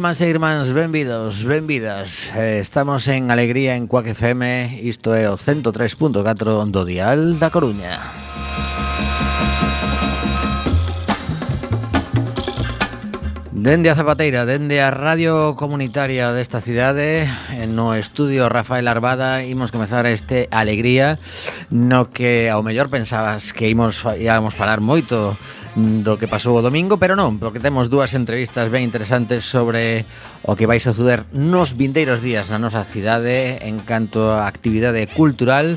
irmás e irmáns, benvidos, benvidas. Eh, estamos en Alegría en Cuac FM Isto é o 103.4 do Dial da Coruña. Dende a Zapateira, dende a Radio Comunitaria desta cidade, no estudio Rafael Arbada, imos comezar este Alegría, no que ao mellor pensabas que imos, íamos falar moito do que pasou o domingo, pero non, porque temos dúas entrevistas ben interesantes sobre o que vai suceder nos vindeiros días na nosa cidade en canto a actividade cultural,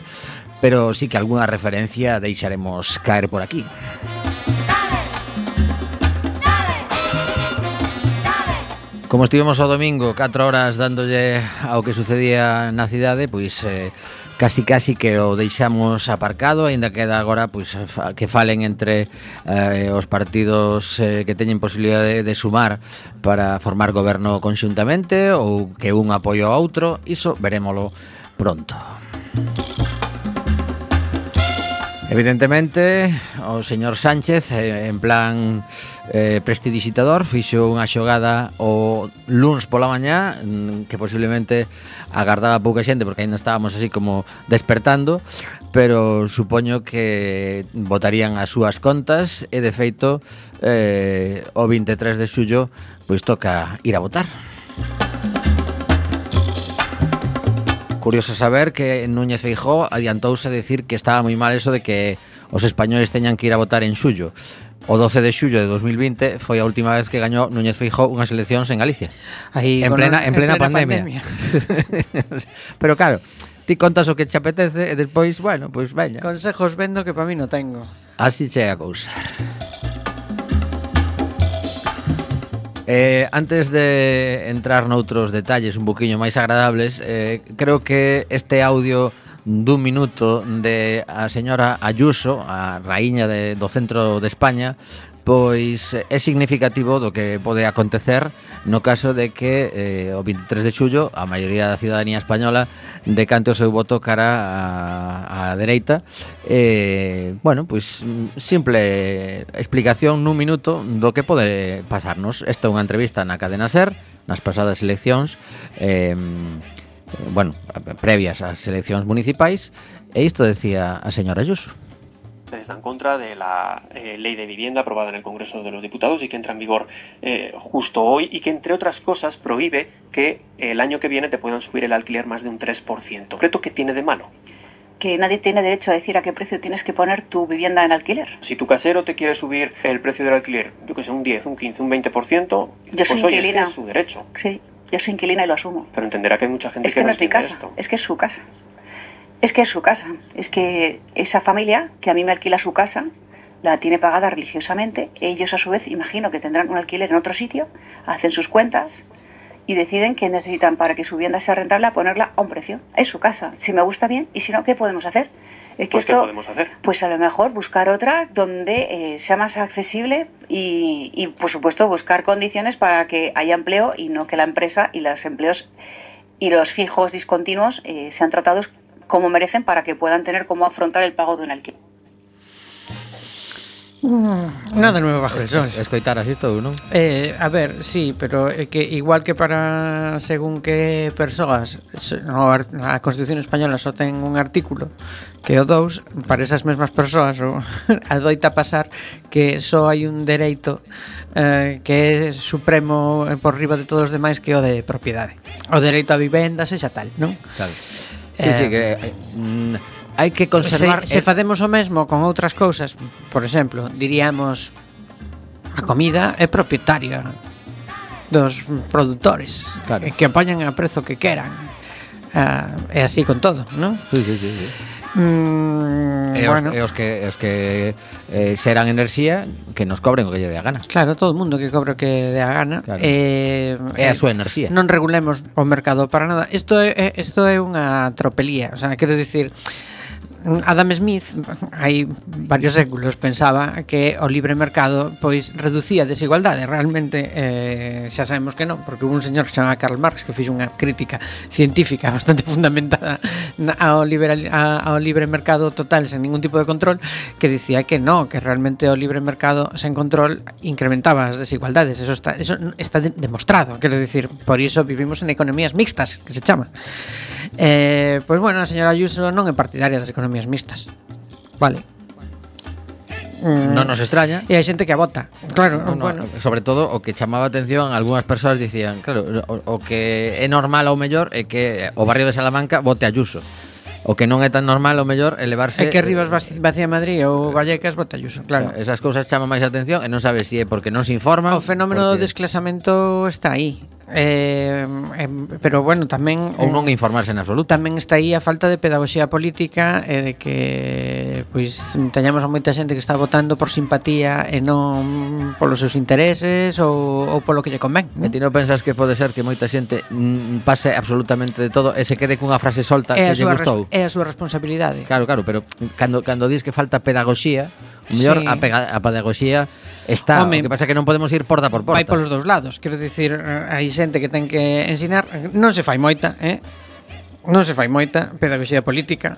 pero sí que algunha referencia deixaremos caer por aquí. Música Como estivemos o domingo 4 horas dándolle ao que sucedía na cidade, pois eh, casi casi que o deixamos aparcado, aínda queda agora pois que falen entre eh, os partidos eh, que teñen posibilidade de, de sumar para formar goberno conxuntamente ou que un apoio ao outro, iso verémolo pronto. Evidentemente, o señor Sánchez, eh, en plan eh, prestidigitador, fixo unha xogada o luns pola mañá mm, que posiblemente agardaba pouca xente porque ainda estábamos así como despertando pero supoño que votarían as súas contas e de feito eh, o 23 de xullo pois toca ir a votar. Curioso saber que Núñez Feijó adiantouse a decir que estaba moi mal eso de que os españoles teñan que ir a votar en xullo. O 12 de xullo de 2020 foi a última vez que gañou Núñez Feijó unhas eleccións en Galicia. Aí, en, plena, en, plena en plena pandemia. pandemia. Pero claro, ti contas o que te apetece e despois, bueno, pois pues, veña. Consejos vendo que para mí non tengo. Así chega a cousa. Eh, antes de entrar noutros detalles un poquinho máis agradables, eh, creo que este audio dun minuto de a señora Ayuso, a raíña de, do centro de España, pois eh, é significativo do que pode acontecer no caso de que eh, o 23 de xullo a maioría da ciudadanía española decante o seu voto cara a, a dereita. Eh, bueno, pois simple explicación nun minuto do que pode pasarnos. Esta é unha entrevista na cadena SER nas pasadas eleccións eh, bueno, previas ás eleccións municipais e isto decía a señora Ayuso. Está en contra de la eh, ley de vivienda aprobada en el Congreso de los Diputados y que entra en vigor eh, justo hoy y que, entre otras cosas, prohíbe que el año que viene te puedan subir el alquiler más de un 3%. ¿Creto que tiene de malo? que nadie tiene derecho a decir a qué precio tienes que poner tu vivienda en alquiler. Si tu casero te quiere subir el precio del alquiler, yo que sé, un 10, un 15, un 20%, Yo pues soy oye, es que inquilina. es su derecho. Sí, yo soy inquilina y lo asumo. Pero entenderá que hay mucha gente Es que, que no es mi casa, esto. es que es su casa. Es que es su casa. Es que esa familia que a mí me alquila su casa la tiene pagada religiosamente. Ellos a su vez imagino que tendrán un alquiler en otro sitio, hacen sus cuentas y deciden que necesitan para que su vivienda sea rentable a ponerla a un precio. Es su casa. Si me gusta bien y si no, ¿qué podemos hacer? Es que Pues, ¿qué podemos hacer? pues a lo mejor buscar otra donde eh, sea más accesible y, y, por supuesto buscar condiciones para que haya empleo y no que la empresa y los empleos y los fijos discontinuos eh, sean tratados como merecen para que puedan tener cómo afrontar el pago de un alquiler. Mm. Nada nuevo bajo el sol. Escoitar así todo, non? Eh, a ver, sí, pero é que igual que para según que persoas no, a Constitución Española só ten un artículo que o dous para esas mesmas persoas o, adoita pasar que só hai un dereito eh, que é supremo eh, por riba de todos os demais que o de propiedade. O dereito á vivenda, sexa tal, non? Claro. Sí, eh, sí, que mm, hai que conservar se, se facemos o mesmo con outras cousas, por exemplo, diríamos a comida é propietaria dos produtores claro. que apañan a prezo que queran. Ah, é así con todo, non? Sí, sí, sí, sí. Mm, e, os, bueno. e os que, os que eh, xeran enerxía que nos cobren o que lle dé a gana. Claro, todo o mundo que cobre o que dé a gana. Claro. Eh, é a eh, súa enerxía. Non regulemos o mercado para nada. Isto é, isto é unha tropelía, o sea, quero dicir, Adam Smith hai varios séculos pensaba que o libre mercado pois reducía a desigualdade. Realmente eh, xa sabemos que non, porque hubo un señor que se Karl Marx que fixe unha crítica científica bastante fundamentada ao, liberal, ao libre mercado total sen ningún tipo de control que dicía que no, que realmente o libre mercado sen control incrementaba as desigualdades. Eso está, eso está demostrado, quero dicir, por iso vivimos en economías mixtas, que se chama. Eh, pois bueno, a señora Ayuso non é partidaria das economías mixtas. Vale. Mm. Non nos extraña. E hai xente que a vota. Claro, no, no, bueno. sobre todo o que chamaba atención algunhas persoas dicían, claro, o, o que é normal ao mellor é que o barrio de Salamanca vote a Ayuso. O que non é tan normal o mellor elevarse É que Rivas vacía Madrid ou Vallecas vota Ayuso, claro. Esas cousas chaman máis atención e non sabe se si é porque non se informan O fenómeno porque... do desclasamento está aí. Eh, eh, pero bueno, tamén ou non informarse en absoluto. Tamén está aí a falta de pedagoxía política e eh, de que pois teñamos a moita xente que está votando por simpatía e non polos seus intereses ou, ou polo que lle convén. E ti non pensas que pode ser que moita xente mm, pase absolutamente de todo e se quede cunha frase solta é que lle gustou? É a súa responsabilidade. Claro, claro, pero cando cando dis que falta pedagoxía, mellor sí. a, pega, a pedagoxía Está, Home, o que pasa é que non podemos ir porta por porta. Vai polos dous lados, quero dicir, eh, hai xente que ten que ensinar, non se fai moita, eh? Non se fai moita pedagogía política.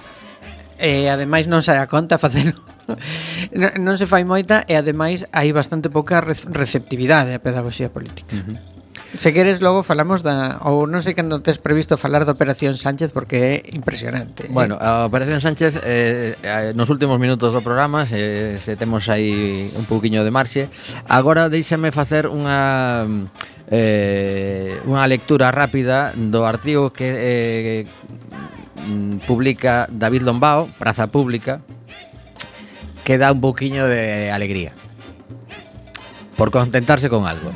E ademais non sai a conta facelo. non se fai moita e ademais hai bastante pouca receptividade á pedagogía política. Uh -huh. Se queres logo falamos da ou non sei cando tes previsto falar da Operación Sánchez porque é impresionante. Eh. Bueno, a Operación Sánchez eh, eh, nos últimos minutos do programa se, se temos aí un pouquiño de marxe. Agora deixame facer unha eh, unha lectura rápida do artigo que eh, publica David Lombao, Praza Pública, que dá un pouquiño de alegría por contentarse con algo.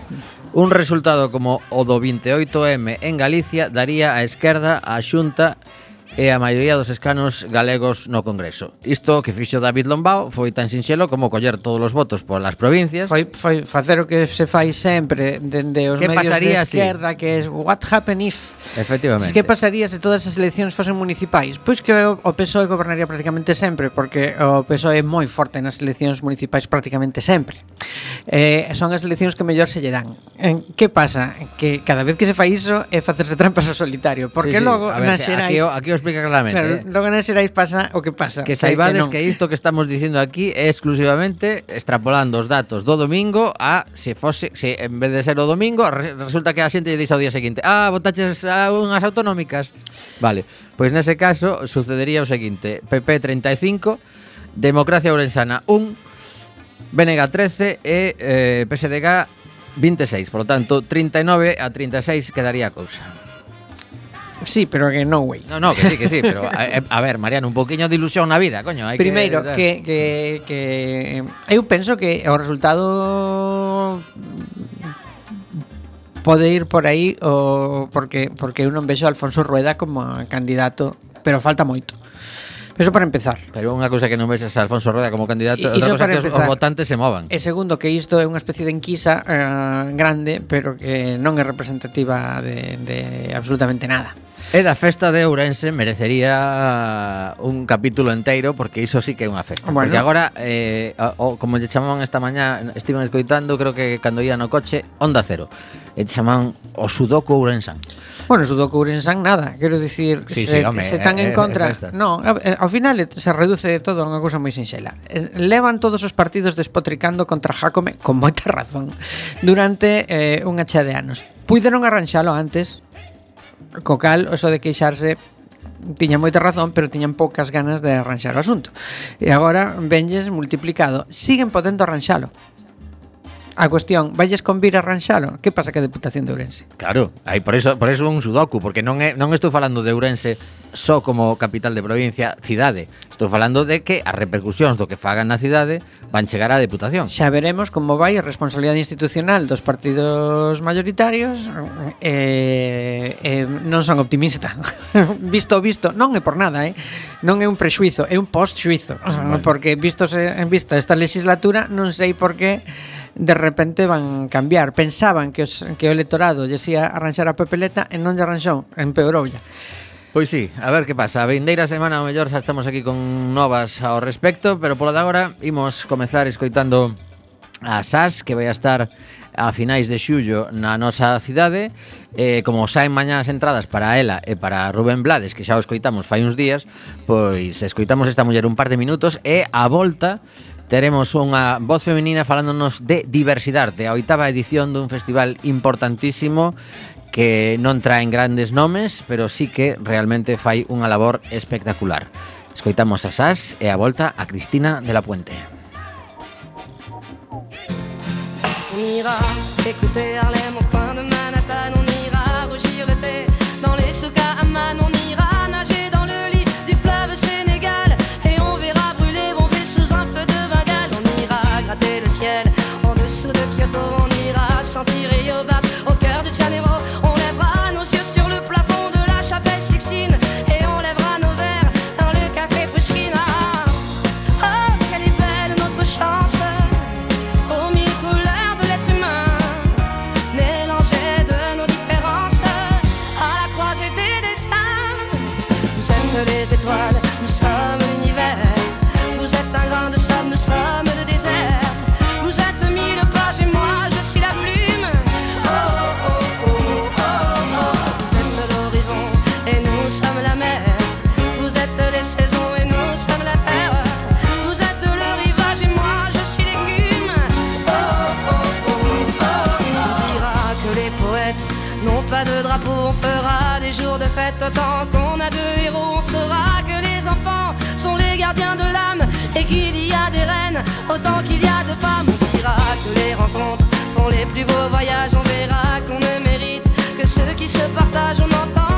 Un resultado como o do 28M en Galicia daría a esquerda a Xunta e a maioría dos escanos galegos no Congreso. Isto que fixo David Lombao foi tan sinxelo como coller todos os votos polas provincias. Foi, foi facer o que se fai sempre dende os que medios pasaría, de esquerda, sí? que é what happen if. Efectivamente. Que pasaría se todas as eleccións fosen municipais? Pois que o PSOE gobernaría prácticamente sempre, porque o PSOE é moi forte nas eleccións municipais prácticamente sempre. Eh, son as eleccións que mellor se lle dan. En, que pasa? Que cada vez que se fai iso é facerse trampas ao solitario, porque sí, sí. logo ver, nas xerais... Aquí, aquí os explica claramente. Claro, eh. logo non serais pasa o que pasa. Que saibades que, que, isto que estamos dicindo aquí é exclusivamente extrapolando os datos do domingo a se fose, se en vez de ser o domingo, resulta que a xente lle dixe ao día seguinte, ah, votaches a unhas autonómicas. Vale, pois nese caso sucedería o seguinte, PP 35, Democracia Ourensana 1, BNG 13 e eh, PSDG 26, por lo tanto 39 a 36 quedaría a cousa. Sí, pero que no, güey. No, no, que sí, que sí, pero a, eh, a ver, Mariano, un poquinho de ilusión na vida, coño. Hai Primeiro, que, que, que, que eu penso que o resultado pode ir por aí o porque porque eu non vexo a Alfonso Rueda como candidato, pero falta moito. Eso para empezar. Pero unha cousa que non vexas a Alfonso Rueda como candidato, e, outra cousa que empezar. os, os votantes se movan. E segundo, que isto é unha especie de enquisa eh, grande, pero que non é representativa de, de absolutamente nada. E da festa de Ourense merecería un capítulo enteiro porque iso sí que é unha festa. Bueno. Porque agora eh, o, como lle chamaban esta mañá, estiven escoitando, creo que cando ia no coche, Onda Cero. E chamaban o Sudoku Ourensan. Bueno, Sudoku Ourensan nada, quero dicir, sí, se, sí, home, se tan en contra. Eh, no, ao final se reduce de todo a unha cousa moi sinxela. Eh, levan todos os partidos despotricando contra Jacome con moita razón durante eh, unha chea de anos. Puideron arranxalo antes, Co cal, eso de queixarse tiña moita razón, pero tiñan poucas ganas de arranxar o asunto. E agora venlles multiplicado. Siguen podendo arranxalo. A cuestión, valles convir a arranxalo? Que pasa que a Deputación de Ourense? Claro, aí por eso por eso un sudoku, porque non é non estou falando de Ourense só como capital de provincia, cidade. Estou falando de que as repercusións do que fagan na cidade van chegar á Deputación. Xa veremos como vai a responsabilidade institucional dos partidos mayoritarios. Eh, eh, non son optimista. visto visto, non é por nada, eh. Non é un prexuizo, é un postxuizo, vale. porque vistos en vista esta legislatura, non sei por que de repente van cambiar. Pensaban que, os, que o electorado lle ia arranxar a papeleta e non lle arranxou, empeorolla. Pois sí, a ver que pasa. A vindeira semana o mellor xa estamos aquí con novas ao respecto, pero polo de agora imos comezar escoitando a SAS, que vai a estar a finais de xullo na nosa cidade eh, como saen mañá as entradas para ela e para Rubén Blades que xa o escoitamos fai uns días pois escoitamos esta muller un par de minutos e a volta Teremos unha voz feminina falándonos de diversidade, a oitava edición dun festival importantísimo que non traen grandes nomes, pero sí que realmente fai unha labor espectacular. Escoitamos a Sas e a volta a Cristina de la Puente. Ira écouter Harlem au coin de Manhattan, qu'il y a des reines autant qu'il y a de femmes. On dira que les rencontres font les plus beaux voyages. On verra qu'on ne mérite que ceux qui se partagent. On entendra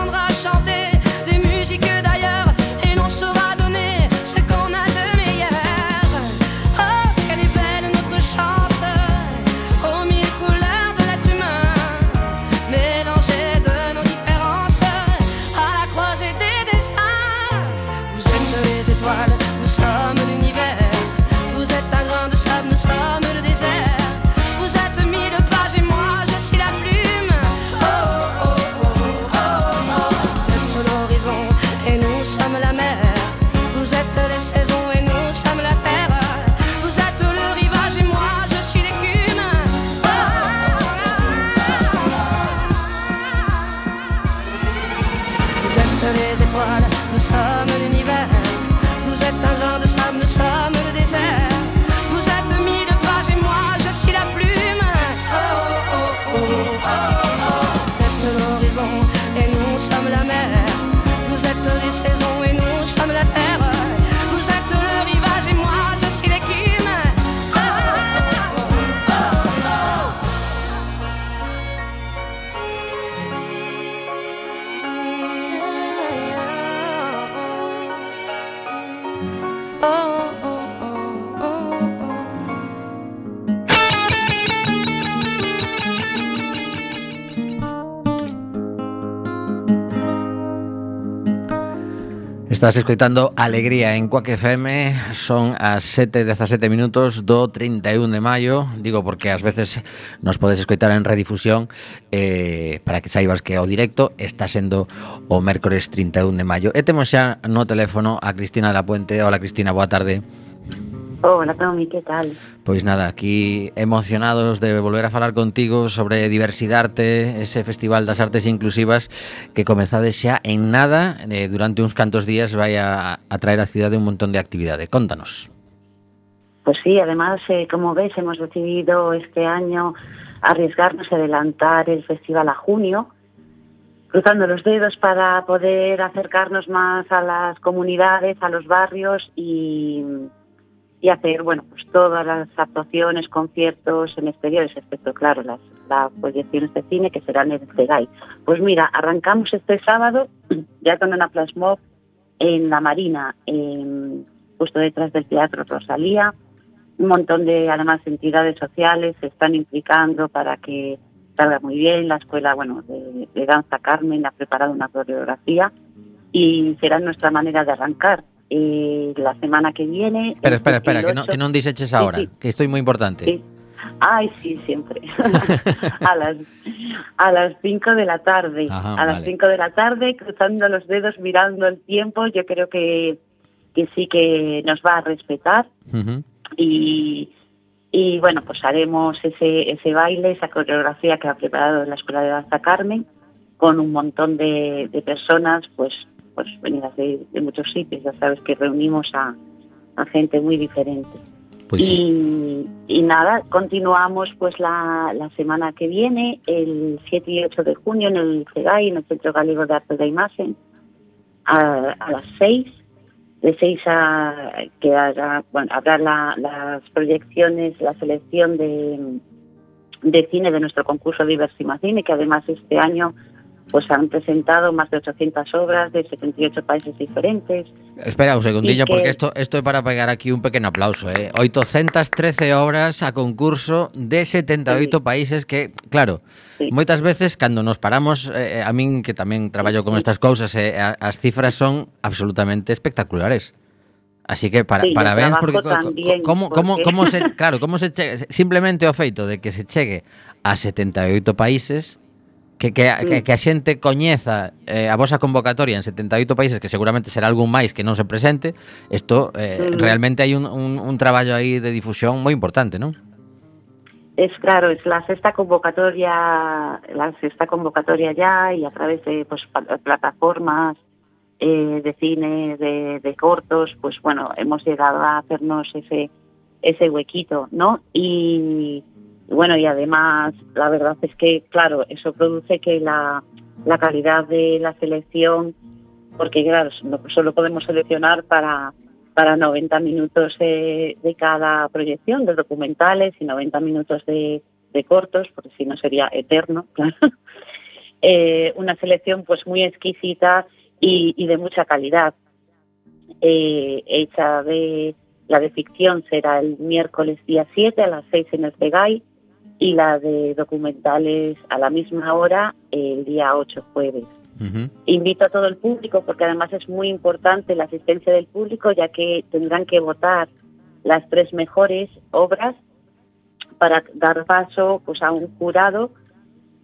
Estás escoitando Alegría en Cuac FM Son as 7.17 minutos do 31 de maio. Digo porque ás veces nos podes escoitar en redifusión eh, Para que saibas que o directo está sendo o mércores 31 de maio. E temos xa no teléfono a Cristina de la Puente Hola Cristina, boa tarde. Hola, Tommy, ¿qué tal? Pois nada, aquí emocionados de volver a falar contigo sobre Diversidarte, ese Festival das Artes Inclusivas que comezades xa en nada, eh, durante uns cantos días vai a, a traer á cidade un montón de actividade. Contanos. Pues sí, además, eh, como ves, hemos decidido este año arriesgarnos a adelantar el festival a junio, cruzando los dedos para poder acercarnos más a las comunidades, a los barrios y, y hacer, bueno, pues todas las actuaciones, conciertos en exteriores, excepto, claro, las, proyecciones de cine que serán en el CEGAI. Pues mira, arrancamos este sábado ya con una plasmob en la Marina, en- justo detrás del Teatro Rosalía. Un montón de, además, entidades sociales se están implicando para que salga muy bien. La escuela, bueno, de danza Carmen ha preparado una coreografía y será nuestra manera de arrancar. Eh, la semana que viene... Espera, el espera, espera, que, no, 28 que Sí, ahora, sí. que estoy moi importante. Sí. Ay, sí, siempre. a las a las 5 de la tarde. Ajá, a las vale. 5 de la tarde, cruzando los dedos, mirando el tiempo, yo creo que, que sí que nos va a respetar. Y, y bueno, pues haremos ese, ese baile, esa coreografía que ha preparado la Escuela de Danza Carmen, con un montón de, de personas, pues, pues venidas de, de muchos sitios. Ya sabes que reunimos a, a gente muy diferente. Sí. Y, y nada, continuamos pues la, la semana que viene, el 7 y 8 de junio en el CEGAI, en el Centro Galego de Arte de Imagen, a, a las 6, de 6 a que haga, bueno, habrá la- las proyecciones, la selección de, de cine de nuestro concurso Diversima Cine, que además este año pues han presentado más de 800 obras de 78 países diferentes. Espera un segundillo, que... porque esto, esto es para pegar aquí un pequeño aplauso. ¿eh? 813 obras a concurso de 78 sí. países que, claro, sí. moitas veces cando nos paramos, eh, a min que tamén traballo con estas cousas, eh, as cifras son absolutamente espectaculares. Así que para, sí, parabéns porque, también, como, porque... como, como se, claro, como se chegue, simplemente o feito de que se chegue a 78 países que, que, a- que, Mm. que a xente coñeza eh, a vosa convocatoria en 78 países que seguramente será algún máis que non se presente isto eh, Mm. realmente hai un, un, un traballo aí de difusión moi importante, non? Es claro, es la sexta convocatoria, la sexta convocatoria ya y a través de pues, plataformas eh, de cine, de, de cortos, pues bueno, hemos llegado a hacernos ese ese huequito, ¿no? Y bueno, y además la verdad es que, claro, eso produce que la, la calidad de la selección, porque claro, solo podemos seleccionar para para 90 minutos de, de cada proyección de documentales y 90 minutos de, de cortos, porque si no sería eterno, claro. Eh, una selección pues muy exquisita y, y de mucha calidad. Eh, hecha de la de ficción será el miércoles día 7 a las 6 en el Pegay y la de documentales a la misma hora el día 8 jueves. Invito a todo el público porque además es muy importante la asistencia del público ya que tendrán que votar las tres mejores obras para dar paso pues a un jurado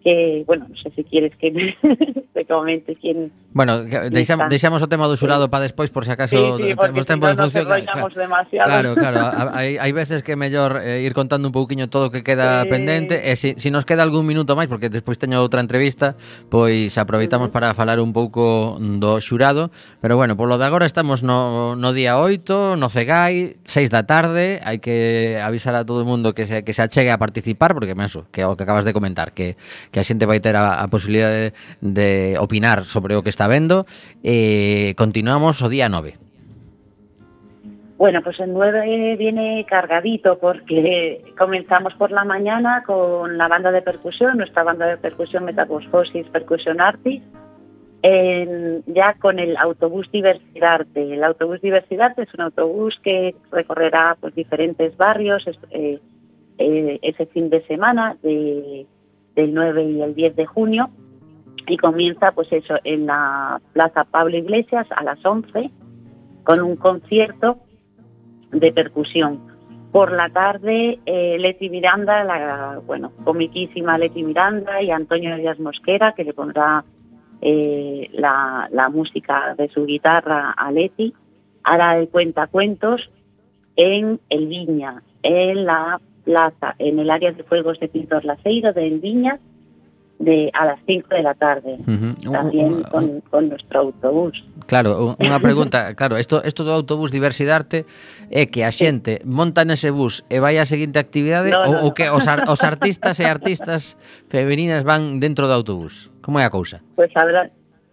que, bueno, non sei se quieres que te comente quién... Bueno, deixamos, deixamos o tema do xurado sí. para despois, por se si acaso sí, sí, temos tempo si no, en función... Claro, demasiado. claro, claro, hai, hai veces que é mellor eh, ir contando un pouquiño todo o que queda sí. pendente, e se si, si nos queda algún minuto máis, porque despois teño outra entrevista, pois aproveitamos uh -huh. para falar un pouco do xurado, pero bueno, polo de agora estamos no, no día 8, no Cegai, 6 da tarde, hai que avisar a todo o mundo que se, que se achegue a participar, porque, menso, que é o que acabas de comentar, que que a xente a, a posibilidade de, de opinar sobre o que está vendo e continuamos o día 9. Bueno, pues el 9 viene cargadito porque comenzamos por la mañana con la banda de percusión, nuestra banda de percusión Metamorfosis Percusion Artist, en- ya con el autobús Diversidarte. El autobús Diversidarte es un autobús que recorrerá pues, diferentes barrios eh, eh, ese fin de semana de- del 9 y el 10 de junio y comienza pues eso en la Plaza Pablo Iglesias a las 11 con un concierto de percusión. Por la tarde, eh, Leti Miranda, la bueno, comiquísima Leti Miranda y Antonio Díaz Mosquera, que le pondrá eh, la, la música de su guitarra a Leti, hará el cuentacuentos en el Viña, en la plaza en el área de juegos de Pintor Laceiro de Elviña de, a las 5 de la tarde, uh -huh. también uh -huh. con, con, nuestro autobús. Claro, unha pregunta, claro, isto, isto do autobús Diversidade é eh, que a xente monta nese bus e vai á seguinte actividade no, no, ou, que os, ar, os artistas e artistas femeninas van dentro do autobús? Como é a cousa? Pois pues habrá,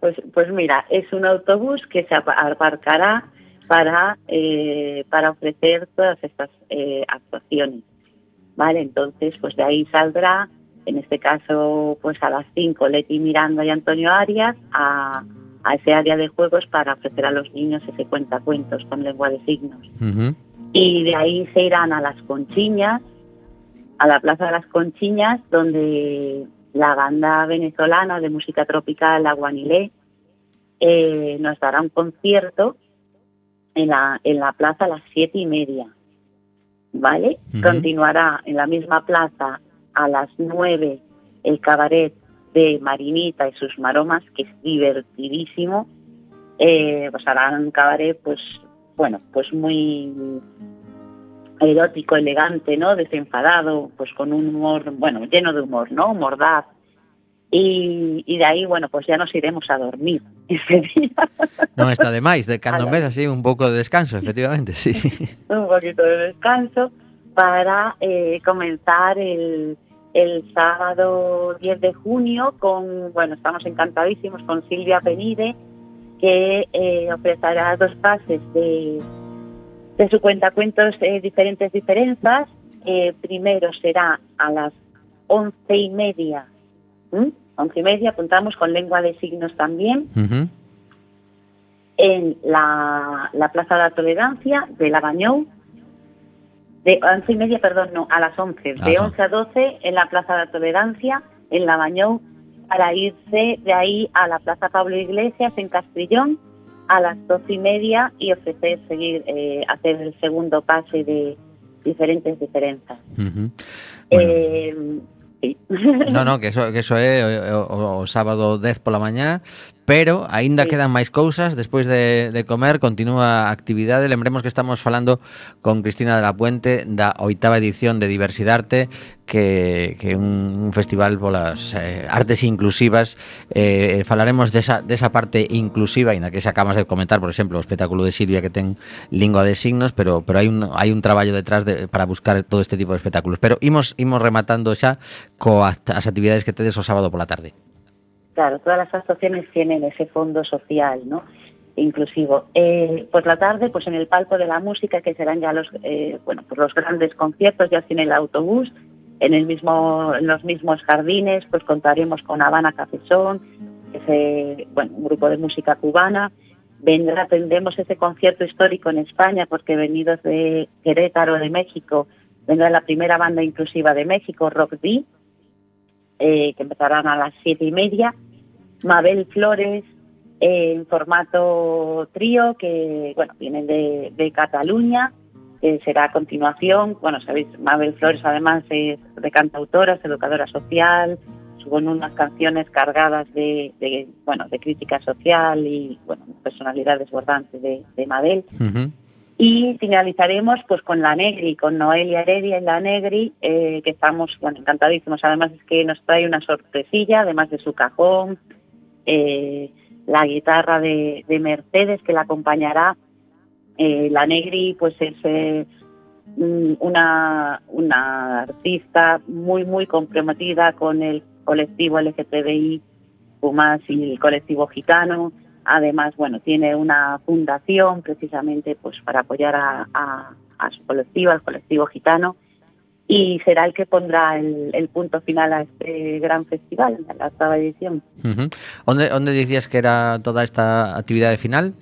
pues, pues mira, es un autobús que se aparcará para, eh, para ofrecer todas estas eh, actuaciones. Vale, entonces pues de ahí saldrá, en este caso pues a las 5 Leti Miranda y Antonio Arias a, a ese área de juegos para ofrecer a los niños ese cuentacuentos con lengua de signos. Y de ahí se irán a las Conchiñas, a la Plaza de las Conchiñas, donde la banda venezolana de música tropical Aguanilé eh, nos dará un concierto en la, en la plaza a las siete y media. ¿Vale? Continuará en la misma plaza a las nueve el cabaret de Marinita y sus maromas, que es divertidísimo. Eh, pues harán un cabaret, pues, bueno, pues muy erótico, elegante, ¿no? Desenfadado, pues con un humor, bueno, lleno de humor, ¿no? Mordaz. Y, y de ahí, bueno, pues ya nos iremos a dormir ese día. Non está de máis, de vez así un pouco de descanso, efectivamente, sí. un poquito de descanso para eh, comenzar el, el sábado 10 de junio con, bueno, estamos encantadísimos con Silvia Penide, que eh, ofrecerá dos pases de, de su cuentacuentos eh, diferentes diferencias. Eh, primero será a las once y media, ¿m? once y media, apuntamos con lengua de signos también, en la, la Plaza de la Tolerancia de la Bañou, de once y media, perdón, no, a las 11, de. 11 a 12 en la Plaza de la Tolerancia, en la Bañou, para irse de ahí a la Plaza Pablo Iglesias en Castrillón a las doce y media y ofrecer seguir, eh, hacer el segundo pase de diferentes diferencias. Bueno. Eh, sí. No, no, que eso, que eso é o, o, o sábado 10 pola mañá pero aínda sí. quedan máis cousas. Despois de, de comer continúa a actividade. Lembremos que estamos falando con Cristina de la Puente da oitava edición de Diversidarte que, que un, un festival polas eh, artes inclusivas. Eh, falaremos desa, desa parte inclusiva Ainda que se acabas de comentar por exemplo o espectáculo de Silvia que ten lingua de signos pero pero hai un hai un traballo detrás de, para buscar todo este tipo de espectáculos. Pero imos imos rematando xa coas as actividades que tedes o sábado pola tarde. Claro, todas las asociaciones tienen ese fondo social, ¿no? Inclusivo. Eh, pues la tarde, pues en el palco de la música, que serán ya los, eh, bueno, pues los grandes conciertos, ya sin el autobús, en el mismo, en los mismos jardines, pues contaremos con Habana Cafesón, ese, bueno, un grupo de música cubana. Vendrá, tendremos ese concierto histórico en España, porque venidos de Querétaro, de México, vendrá la primera banda inclusiva de México, Rock D, eh, que empezarán a las siete y media. Mabel Flores en formato trío, que bueno, vienen de, de Cataluña, que será a continuación. Bueno, sabéis, Mabel Flores además es de cantautora, es educadora social, con unas canciones cargadas de, de, bueno, de crítica social y bueno, personalidad desbordante de, de Mabel. Y finalizaremos pues con La Negri, con Noelia Heredia y La Negri, eh, que estamos bueno, encantadísimos. Además es que nos trae una sorpresilla, además de su cajón, eh, la guitarra de, de Mercedes que la acompañará. Eh, la Negri pues es eh, mm, una, una artista muy muy comprometida con el colectivo LGTBI más y el colectivo gitano. Además, bueno, tiene una fundación precisamente pues para apoyar a su colectivo, al colectivo gitano, y será el que pondrá el, el punto final a este gran festival, a la octava edición. ¿Dónde, ¿Dónde decías que era toda esta actividad de final?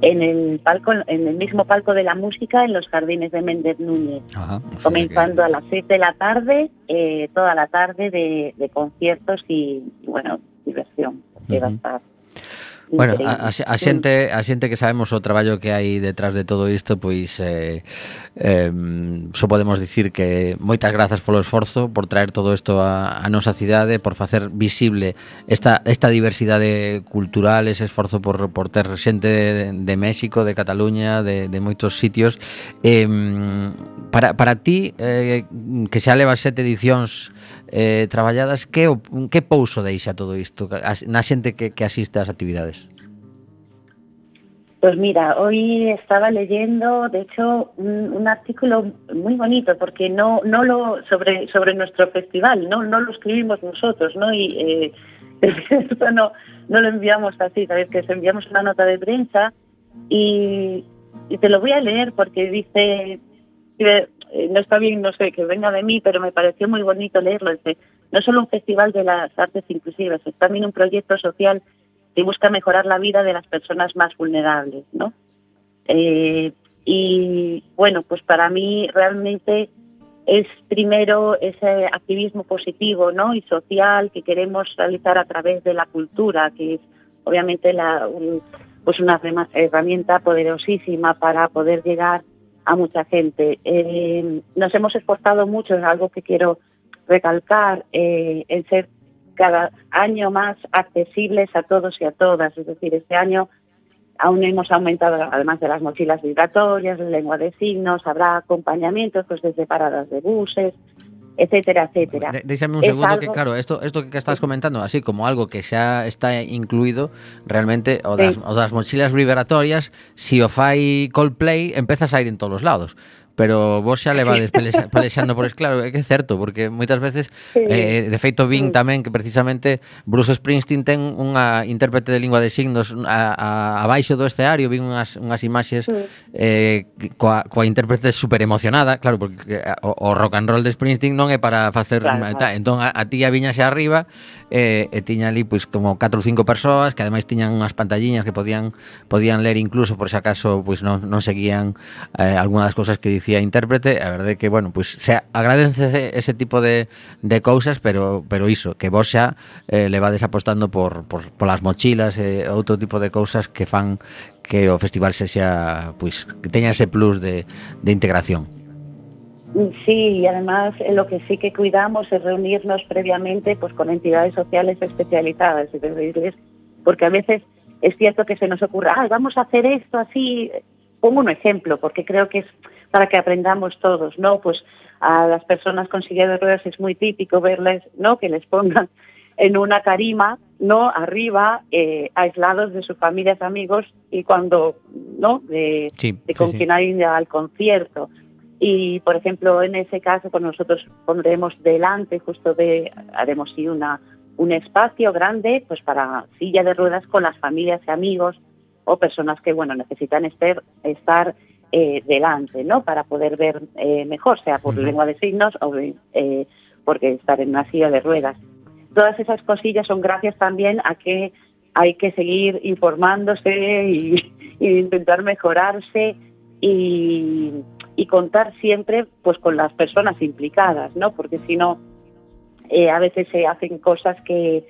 En el palco, en el mismo palco de la música, en los jardines de Méndez Núñez, Ajá, comenzando a las 6 de la tarde, eh, toda la tarde de, de conciertos y, bueno, diversión, que va a Ujú. estar Bueno, a, a, xente a xente que sabemos o traballo que hai detrás de todo isto, pois eh, eh, só podemos dicir que moitas grazas polo esforzo por traer todo isto a, a nosa cidade, por facer visible esta esta diversidade cultural, ese esforzo por, por ter xente de, de México, de Cataluña, de, de moitos sitios. Eh, para, para ti, eh, que xa levas sete edicións eh, traballadas, que, que pouso deixa todo isto na xente que, que asiste ás actividades? Pues mira, hoy estaba leyendo, de hecho, un, artículo muy bonito porque no, no lo sobre sobre nuestro festival, no, no lo escribimos nosotros, ¿no? Y eh, esto no, no lo enviamos así, sabes que enviamos una nota de prensa y, y te lo voy a leer porque dice eh, no está bien, no sé, que venga de mí, pero me pareció muy bonito leerlo. No solo un festival de las artes inclusivas, es también un proyecto social que busca mejorar la vida de las personas más vulnerables, ¿no? Eh, y bueno, pues para mí realmente es primero ese activismo positivo, ¿no? Y social que queremos realizar a través de la cultura, que es obviamente la, pues una herramienta poderosísima para poder llegar a mucha gente. Eh, nos hemos esforzado mucho, es algo que quiero recalcar, eh, en ser cada año más accesibles a todos y a todas. Es decir, este año aún hemos aumentado, además de las mochilas vibratorias, la lengua de signos, habrá acompañamientos pues desde paradas de buses, etcétera, etcétera. Déjame un es segundo algo... que, claro, esto, esto que estás comentando, así como algo que xa está incluído realmente o das, sí. o das mochilas vibratorias, si o fai Coldplay, empezas a ir en todos os lados pero vos xa levades pelexando por es claro, é que é certo, porque moitas veces sí. eh, de feito vin tamén que precisamente Bruce Springsteen ten unha intérprete de lingua de signos a, a, abaixo do escenario, vin unhas, unhas imaxes sí. eh, coa, coa intérprete super emocionada, claro, porque eh, o, o rock and roll de Springsteen non é para facer claro, claro. Ta, entón a, a tía viña xa arriba eh, e tiña ali pois como 4 ou 5 persoas que ademais tiñan unhas pantalliñas que podían podían ler incluso por se acaso pois non, non seguían eh, algunha das cousas que dicía a intérprete, a verdade que, bueno, pois pues, se agradece ese tipo de, de cousas, pero pero iso, que vos xa eh, levades apostando por, por, por las mochilas e eh, outro tipo de cousas que fan que o festival sexa, pois, pues, que teña ese plus de, de integración. Sí, y además eh, lo que sí que cuidamos es reunirnos previamente pues, con entidades sociales especializadas, porque a veces es cierto que se nos ocurra, Ay, vamos a hacer esto así, pongo un ejemplo, porque creo que es para que aprendamos todos, ¿no? Pues a las personas con silla de ruedas es muy típico verles, ¿no? Que les pongan en una tarima, ¿no? Arriba, eh, aislados de sus familias, amigos, y cuando, ¿no? De, Sí, de con quien hay ir al concierto. Y, por ejemplo, en ese caso, pues nosotros pondremos delante, justo de, haremos sí una, un espacio grande, pues para silla de ruedas con las familias y amigos o personas que, bueno, necesitan estar, estar eh, delante, ¿no? Para poder ver eh, mejor, sea por lengua de signos o eh, porque estar en una silla de ruedas. Todas esas cosillas son gracias también a que hay que seguir informándose y, y intentar mejorarse y, y contar siempre pues con las personas implicadas, ¿no? Porque si no, a veces se hacen cosas que...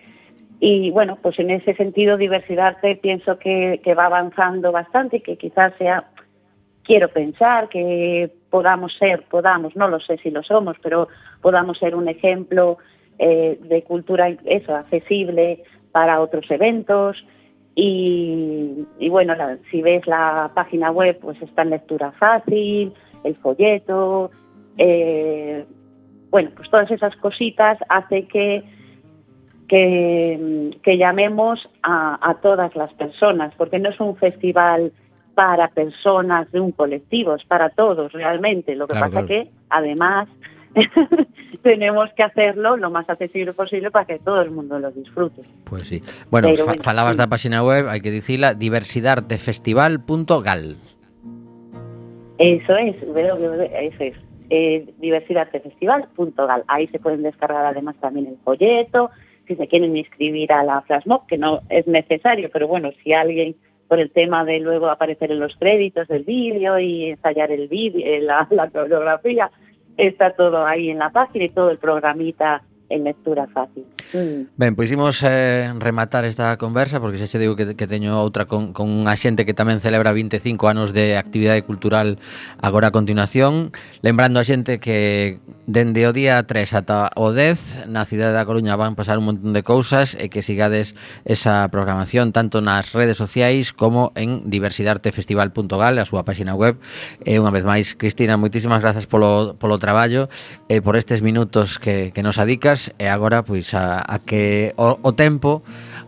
Y bueno, pues en ese sentido diversidad pienso que, que va avanzando bastante y que quizás sea, quiero pensar que podamos ser, podamos, no lo sé si lo somos, pero podamos ser un ejemplo eh, de cultura, accesible para otros eventos. Y, bueno, si ves la página web, pues está en lectura fácil, el folleto, eh, bueno, pues todas esas cositas hace que que, llamemos a todas las personas, porque no es un festival para personas de un colectivo, es para todos realmente. Lo que Claro, pasa claro. que, además, tenemos que hacerlo lo más accesible posible para que todo el mundo lo disfrute. Pois sí. Bueno, Pero bueno, falabas sí. da página web, hai que dicila, diversidadefestival.gal. Eso es, eso es. Eh, diversidadfestival.gal. Ahí se pueden descargar además también el folleto, si se quieren inscribir a la flash mob, que no es necesario, pero bueno, si alguien por el tema de luego aparecer en los créditos del vídeo y ensayar el vídeo, eh, la, la coreografía, está todo ahí en la página y todo el programita en lectura fácil. Mm. Ben, pois imos eh, rematar esta conversa porque xa xe digo que, que teño outra con, con unha xente que tamén celebra 25 anos de actividade cultural agora a continuación lembrando a xente que dende o día 3 ata o 10 na cidade da Coruña van pasar un montón de cousas e que sigades esa programación tanto nas redes sociais como en diversidadartefestival.gal a súa páxina web e unha vez máis Cristina, moitísimas grazas polo, polo traballo e por estes minutos que, que nos adicas e agora pois a a, que o, o tempo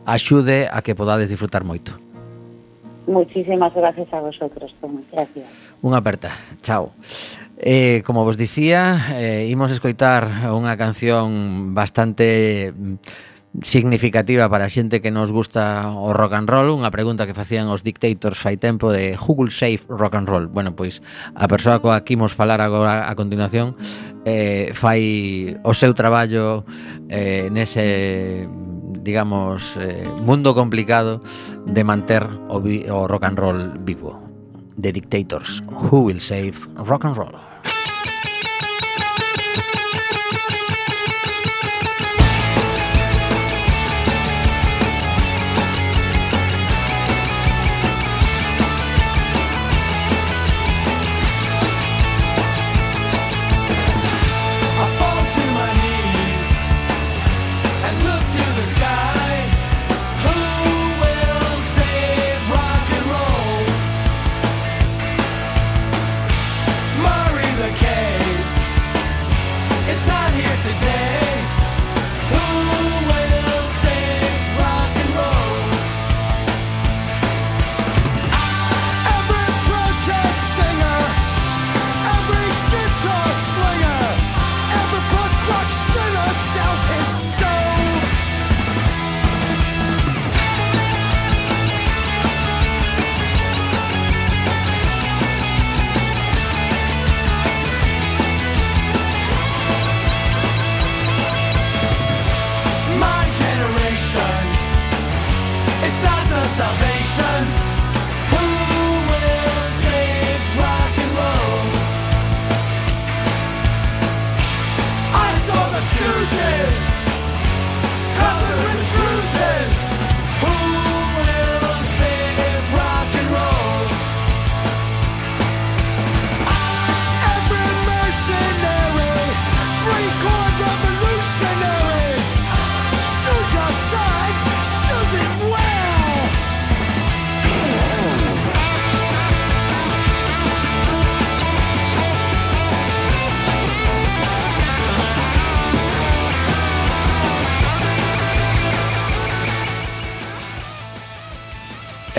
axude a que podades disfrutar moito. Muchísimas gracias a vosotros, Tomás. Gracias. Unha aperta. Chao. Eh, como vos dicía, eh, imos escoitar unha canción bastante mm, significativa para a xente que nos gusta o rock and roll, unha pregunta que facían os dictators fai tempo de who will save rock and roll? Bueno, pois a persoa coa que imos falar agora a continuación eh, fai o seu traballo eh, nese digamos, eh, mundo complicado de manter o, vi, o rock and roll vivo. The Dictators, Who Will Save Rock and Roll?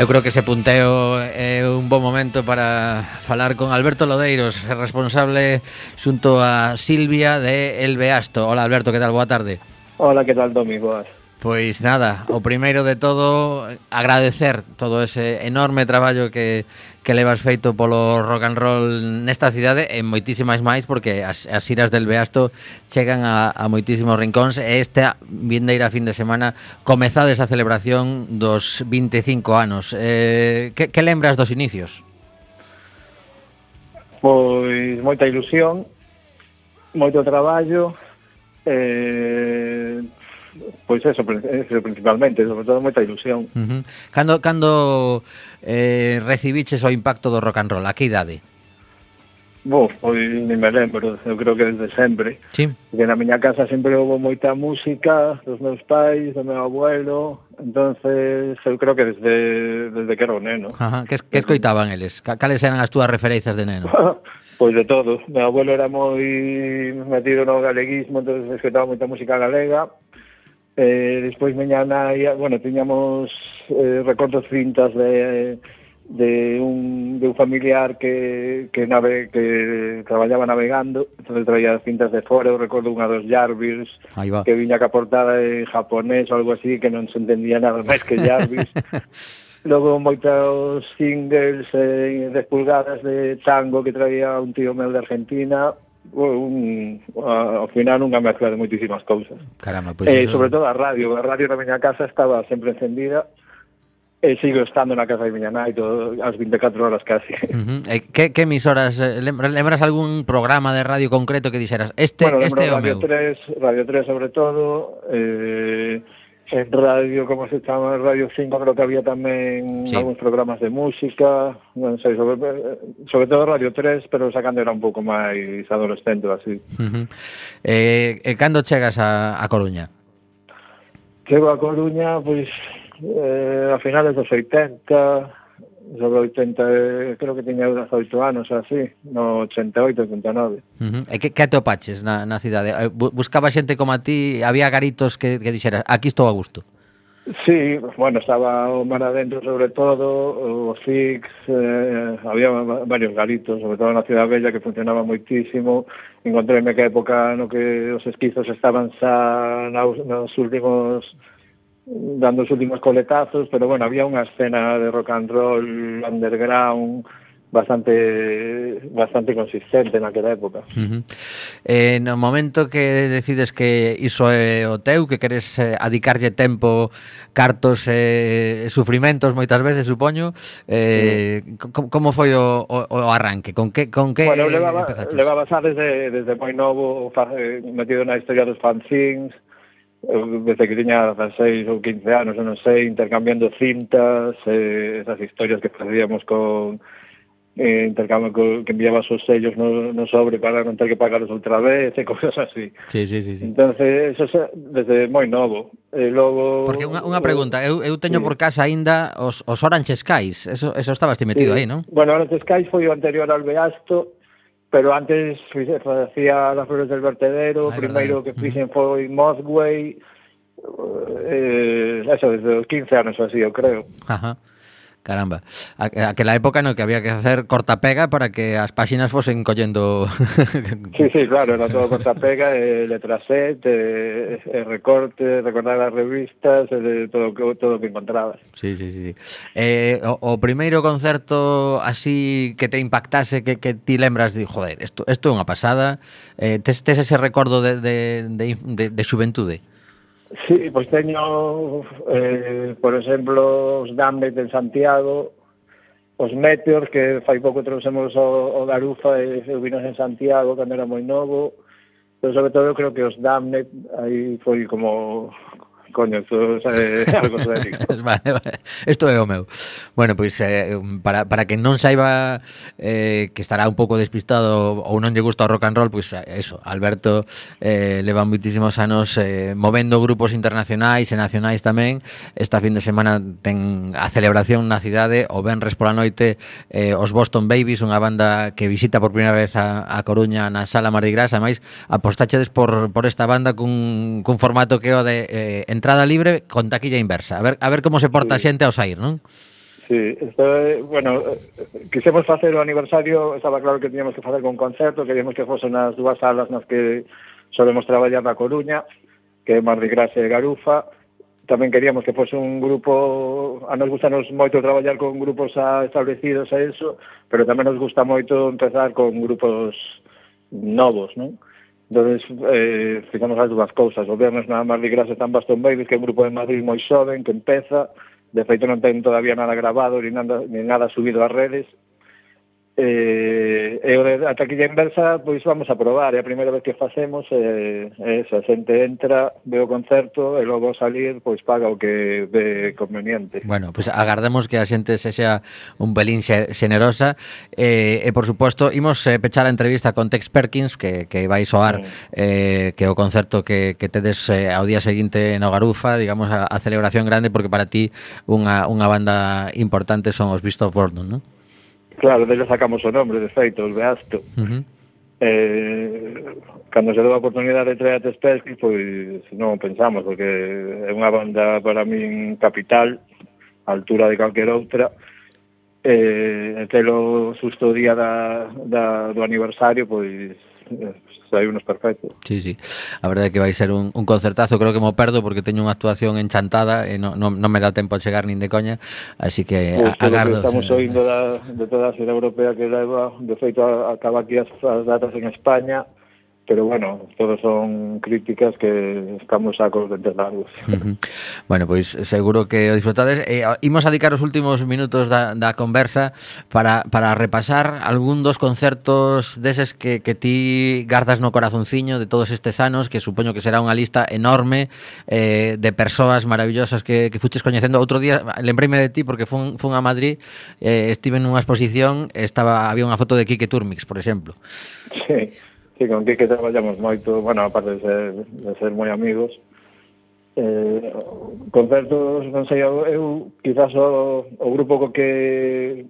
Eu creo que ese punteo é un bom momento para falar con Alberto Lodeiros, responsable xunto a Silvia de El Beasto. Hola Alberto, que tal? Boa tarde. Hola, que tal, Domi? Boas. Pois nada, o primeiro de todo agradecer todo ese enorme traballo que que levas feito polo rock and roll nesta cidade e moitísimas máis porque as, as iras del Beasto chegan a, a moitísimos rincóns e esta vindeira fin de semana comezades a celebración dos 25 anos. Eh, que, que lembras dos inicios? Pois moita ilusión, moito traballo, eh, Pois eso, eso principalmente, sobre todo moita ilusión. Uh -huh. Cando, cando eh, recibiches o impacto do rock and roll, a que idade? Bo, pois nem me lembro, eu creo que desde sempre. Sí. Porque na miña casa sempre houve moita música dos meus pais, do meu abuelo, entonces eu creo que desde, desde que era un neno. Ajá. Que, que escoitaban eles? Cales eran as túas referencias de neno? Pois de todo. Meu abuelo era moi metido no galeguismo, entonces escoitaba moita música galega, Eh, despois miña nai, bueno, tiñamos eh, recortes cintas de, de un, de un familiar que, que, nave, que traballaba navegando, entonces traía cintas de fora, eu recordo unha dos Jarvis, que viña que aportada en japonés ou algo así, que non se entendía nada máis que Jarvis. Logo moitos singles eh, de pulgadas de tango que traía un tío meu de Argentina, un, a, ao final unha mezcla de moitísimas cousas. Caramba, pois eh, eso... sobre eh, todo a radio, a radio da miña casa estaba sempre encendida e sigo estando na casa de miña nai todo, as 24 horas casi. Uh -huh. eh, que, que emisoras, eh, lembras, lembras algún programa de radio concreto que dixeras este, bueno, este o meu? Radio 3, Radio 3 sobre todo, eh, en radio, como se chama, Radio 5, creo que había tamén sí. algúns programas de música, non sei, sobre, sobre todo Radio 3, pero sacando era un pouco máis adolescente, así. Uh -huh. eh, e cando chegas a, a Coruña? Chego a Coruña, pois, eh, a finales dos 80, sobre 80, creo que tiña 18 anos así, no 88, 89. Uh -huh. E que, que atopaches na, na cidade? Eh, buscaba xente como a ti, había garitos que, que dixeras, aquí estou a gusto. Sí, bueno, estaba o mar adentro sobre todo, o Six, eh, había varios garitos, sobre todo na Ciudad Bella que funcionaba moitísimo. Encontréme que a época no que os esquizos estaban xa na, nos últimos dando os últimos coletazos, pero bueno, había unha escena de rock and roll underground bastante bastante consistente naquela época. Uh -huh. Eh, no momento que decides que iso é o teu, que queres eh, adicarlle tempo, cartos e eh, sufrimentos moitas veces, supoño, eh, uh -huh. como foi o, o, o arranque? Con que con que Bueno, levaba, levaba xa desde, desde moi novo fa, eh, metido na historia dos fanzines, desde que tiña 16 ou 15 anos, non sei, intercambiando cintas, eh, esas historias que facíamos con eh, intercambio co, que enviabas os sellos no, no sobre para non ter que pagarlos outra vez e cousas así. Sí, sí, sí, sí. Entonces, eso xa, desde moi novo. E logo Porque unha, unha pregunta, eu, eu teño sí. por casa aínda os, os Orange Skies, eso, eso estabas ti metido sí. aí, non? Bueno, Orange Skies foi o anterior al Beasto, pero antes facía das flores del vertedero, Ay, primeiro verdade. que fixen foi Mothway, eh, eso, desde os 15 anos así, eu creo. Ajá. Caramba, aquela época no que había que hacer cortapega para que as páxinas fosen collendo... sí, sí, claro, era todo cortapega, eh, letra set, eh, eh, recorte, recordar as revistas, eh, todo o todo que encontrabas. Sí, sí, sí. Eh, o, o primeiro concerto así que te impactase, que, que ti lembras, de, joder, isto é unha pasada, eh, tes, tes ese recordo de, de, de, de, de xuventude? Sí, pois teño, eh, por exemplo, os Dambes en Santiago, os Meteors, que fai pouco trouxemos o, o Garufa e, eu vinos en Santiago cando era moi novo, pero sobre todo eu creo que os Damned aí foi como coño, isto é algo vale, vale. Isto é o meu. Bueno, pois eh, um, para, para que non saiba eh, que estará un pouco despistado ou non lle gusta o rock and roll, pois eh, eso, Alberto eh, leva moitísimos anos eh, movendo grupos internacionais e nacionais tamén. Esta fin de semana ten a celebración na cidade o Benres pola noite eh, os Boston Babies, unha banda que visita por primeira vez a, a Coruña na Sala Mardi Gras, ademais apostachedes por, por esta banda cun, cun formato que o de eh, entre entrada libre con taquilla inversa. A ver, a ver como se porta a sí. xente ao sair, non? Sí, está, bueno, eh, quisemos facer o aniversario, estaba claro que teníamos que facer con concerto, queríamos que fose nas dúas salas nas que solemos traballar na Coruña, que é Mardi Gras e Garufa, tamén queríamos que fose un grupo, a nos gustanos moito traballar con grupos establecidos a eso, pero tamén nos gusta moito empezar con grupos novos, non? Entonces, eh, ficamos as dúas cousas. O viernes na máis Gras están Baston Babies, que é un grupo de Madrid moi xoven, que empeza, de feito non ten todavía nada grabado, ni nada, ni nada subido ás redes, Eh, e a taquilla inversa pois vamos a probar, é a primeira vez que facemos eh, eso, a xente entra ve o concerto e logo salir pois paga o que ve conveniente Bueno, pois pues agardemos que a xente se xa un pelín xenerosa eh, e por suposto, imos eh, pechar a entrevista con Tex Perkins que, que vai soar sí. eh, que o concerto que, que tedes eh, ao día seguinte no Garufa, digamos a, a celebración grande porque para ti unha, unha banda importante son os Beast of Bourdon, non? Claro, dele sacamos o nombre, de feito, o Beasto. Uh -huh. Eh, cando se deu a oportunidade de traer a Tespesky, pois non pensamos, porque é unha banda para min capital, a altura de calquer outra, eh, telo susto día da, da, do aniversario, pois eh, hai unos perfectos. Sí, sí. A verdade é que vai ser un, un concertazo, creo que mo perdo porque teño unha actuación enchantada eh, e non, non, non me dá tempo a chegar nin de coña, así que pues, agardo. Que estamos oindo da, de toda a xera europea que leva, de feito acaba aquí as, as datas en España, pero bueno, todos son críticas que estamos a de enterrados. Uh. Bueno, pois pues, seguro que o disfrutades. Eh, imos a dedicar os últimos minutos da, da conversa para, para repasar algún dos concertos deses que, que ti gardas no corazonciño de todos estes anos, que supoño que será unha lista enorme eh, de persoas maravillosas que, que fuches coñecendo. Outro día lembreime de ti porque fun, fun a Madrid, eh, estive nunha exposición, estaba había unha foto de Quique Turmix, por exemplo. Sí. Sí, con Quique traballamos moito, bueno, aparte de ser, de ser moi amigos, eh, concertos, non sei, eu, eu quizás o, o grupo co que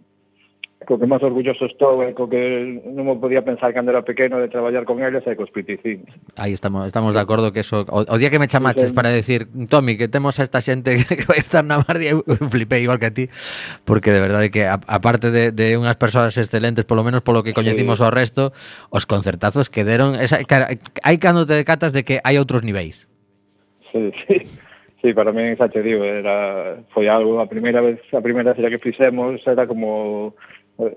co que máis orgulloso estou e co que non me podía pensar cando era pequeno de traballar con eles e cos piticins. Aí estamos, estamos de acordo que eso, o, o día que me chamaches para decir, Tommy, que temos a esta xente que vai estar na Mardia, eu flipei igual que a ti, porque de verdade que aparte de, de unhas persoas excelentes, polo menos polo que coñecimos sí. o resto, os concertazos que deron, esa, cara, hai cando te decatas de que hai outros niveis. Sí, sí. Sí, para mí xa te digo, era, foi algo, a primeira vez, a primeira vez que fixemos era como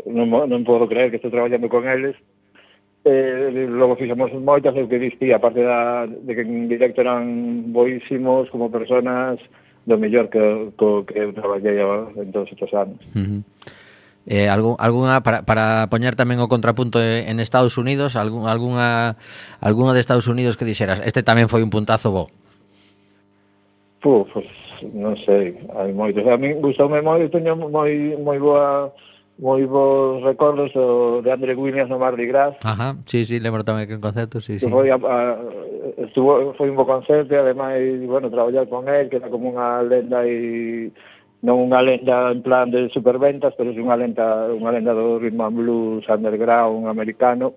non, non podo creer que estou traballando con eles, eh, logo fixemos moitas o que diste, aparte da, de que en directo eran boísimos como personas do mellor que, co, que eu traballei en todos estes anos. Uh -huh. Eh, algún, alguna para, para poñer tamén o contrapunto en Estados Unidos, algún, alguna alguna de Estados Unidos que dixeras, este tamén foi un puntazo bo. Puf, pues, non sei, hai moitos. A mí gustoume moi, teño moi moi boa moi bons recordos do, de Andre Williams no Mardi Gras. Ajá, sí, sí, lembro tamén que un concerto, sí, sí. Foi, a, a, estuvo, foi un bo concerto e ademais, bueno, traballar con él, que era como unha lenda e non unha lenda en plan de superventas, pero é unha lenda, unha lenda do rhythm and blues underground americano.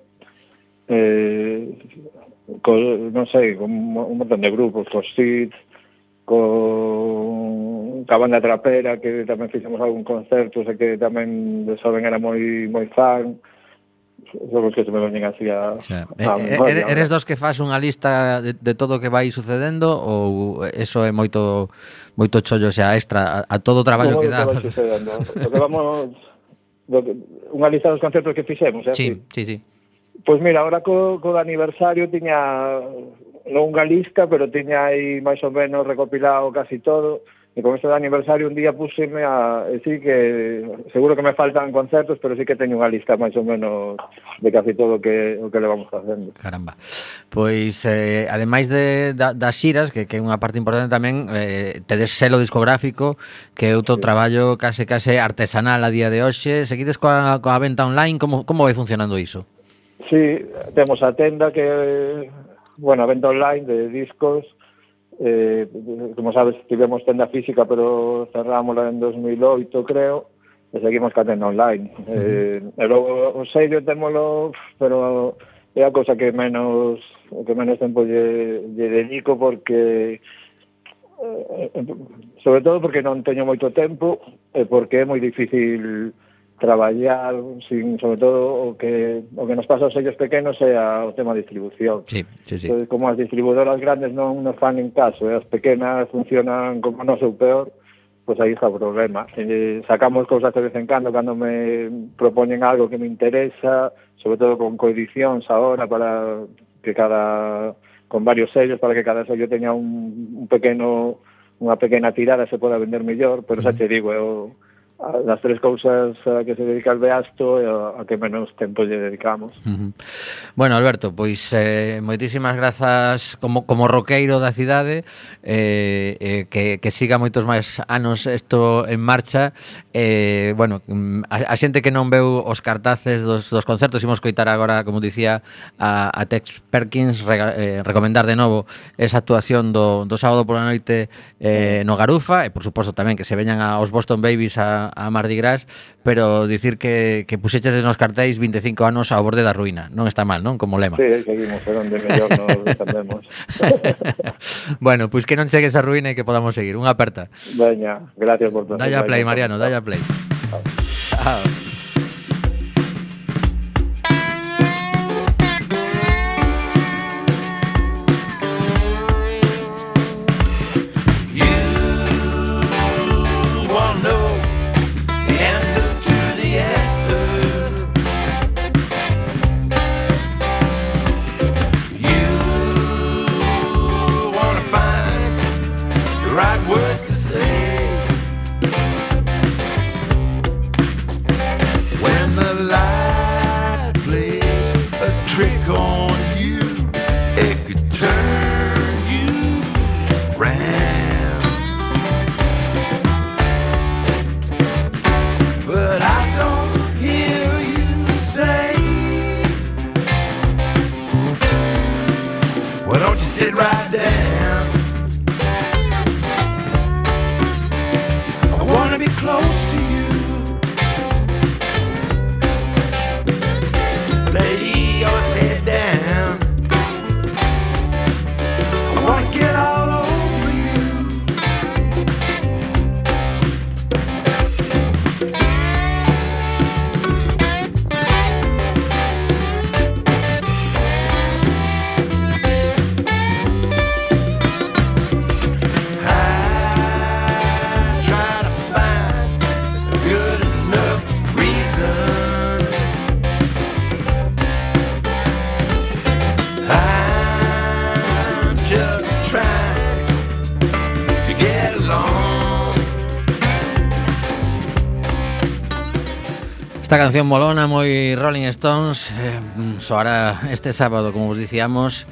Eh, co, non sei, con un montón de grupos, cos Seeds, con Cabana Trapera, que tamén fixemos algún concerto, sei que tamén de Soben era moi moi fan, Logo que se me veñen así a, o sea, a, eh, memoria, eres, eres dos que faz unha lista de, de todo o que vai sucedendo ou eso é moito moito chollo, xa, sea, extra a, a todo o traballo que dá. Todo sucedendo. o que vamos unha lista dos concertos que fixemos, eh? Sí, sí, sí. Pois pues mira, agora co, co aniversario tiña non unha lista, pero tiña aí máis ou menos recopilado casi todo e con este de aniversario un día puseme a sí que seguro que me faltan concertos, pero sí que teño unha lista máis ou menos de casi todo o que o que le vamos facendo. Caramba. Pois eh ademais de da, das xiras, que que é unha parte importante tamén, eh tedes selo discográfico, que é outro sí. traballo case case artesanal a día de hoxe. Seguides coa coa venta online, como como vai funcionando iso? Sí, temos a tenda que bueno, a venta online de discos eh, como sabes, tivemos tenda física, pero cerrámosla en 2008, creo, e seguimos ca tenda online. Uh -huh. eh, e logo, o sello témolo, pero é a cosa que menos que menos tempo lle, lle dedico porque eh, eh sobre todo porque non teño moito tempo e porque é moi difícil traballar sin sobre todo o que o que nos pasa aos sellos pequenos é a, o tema de distribución. Sí, sí, sí. Entonces, como as distribuidoras grandes non nos fan en caso, e as pequenas funcionan como non ou peor, pois aí está o problema. Eh, sacamos cousas de vez en cando cando me propoñen algo que me interesa, sobre todo con coedicións agora para que cada con varios sellos para que cada sello teña un, un pequeno unha pequena tirada se poda vender mellor, pero xa te digo, eu eh, das tres cousas a que se dedica o Beasto e a que menos tempo lle dedicamos. Bueno, Alberto, pois eh, moitísimas grazas como, como roqueiro da cidade eh, eh, que, que siga moitos máis anos isto en marcha eh, bueno, a, a xente que non veu os cartaces dos, dos concertos imos coitar agora, como dicía a, a Tex Perkins rega, eh, recomendar de novo esa actuación do, do sábado pola noite eh, no Garufa e por suposto tamén que se veñan aos Boston Babies a a Mardi Gras, pero dicir que, que puxeches nos cartéis 25 anos ao borde da ruína. Non está mal, non? Como lema. Sí, seguimos, é onde mellor nos entendemos. bueno, pois pues que non chegues a ruína e que podamos seguir. Unha aperta. Veña, gracias por todo. Dalla play, Mariano, dalla play. Chao. Esta canción molona, moi Rolling Stones, eh, soará este sábado, como vos dicíamos,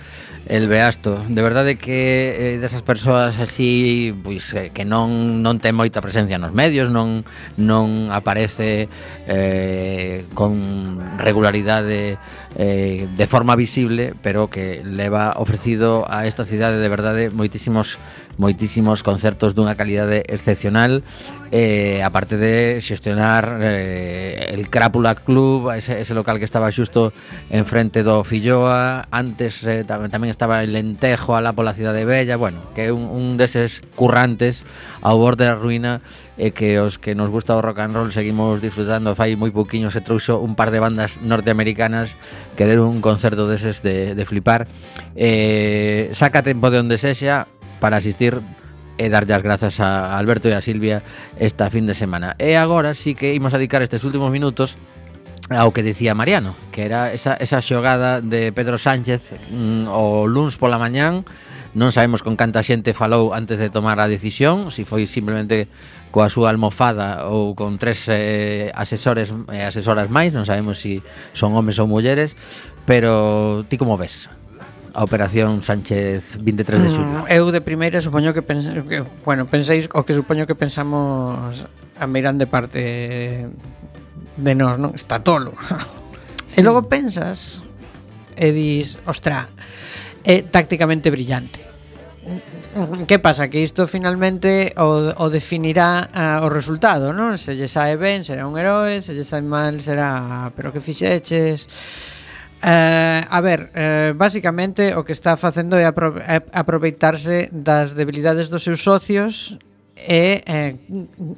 el Beasto. De verdade que eh, desas persoas así pois eh, que non non ten moita presencia nos medios, non non aparece eh, con regularidade eh, de forma visible, pero que leva ofrecido a esta cidade de verdade moitísimos moitísimos concertos dunha calidade excepcional eh, aparte de xestionar eh, el Crápula Club ese, ese local que estaba xusto enfrente do Filloa antes eh, tam tamén estaba el Lentejo alá pola cidade bella bueno, que un, un deses currantes ao borde da ruína e que os que nos gusta o rock and roll seguimos disfrutando. Fai moi pouquiño se trouxo un par de bandas norteamericanas que deron un concerto deses de, de flipar. Eh, saca tempo de onde sexa, para asistir e darlle as grazas a Alberto e a Silvia esta fin de semana. E agora sí que imos a dedicar estes últimos minutos ao que dicía Mariano, que era esa, esa xogada de Pedro Sánchez mm, o luns pola mañán, non sabemos con canta xente falou antes de tomar a decisión, se si foi simplemente coa súa almofada ou con tres eh, asesores e eh, asesoras máis, non sabemos se si son homes ou mulleres, pero ti como ves? a Operación Sánchez 23 de mm, xullo. Mm, eu de primeira supoño que, pense, que bueno, penséis o que supoño que pensamos a Meirán de parte de nós, non? Está tolo. E logo pensas e dis, ostra, é tácticamente brillante. Que pasa? Que isto finalmente o, o definirá uh, o resultado, non? Se lle sae ben, será un heroe, se lle sae mal, será... Ah, pero que fixeches Eh, a ver, eh, basicamente o que está facendo é, apro é aproveitarse das debilidades dos seus socios e eh,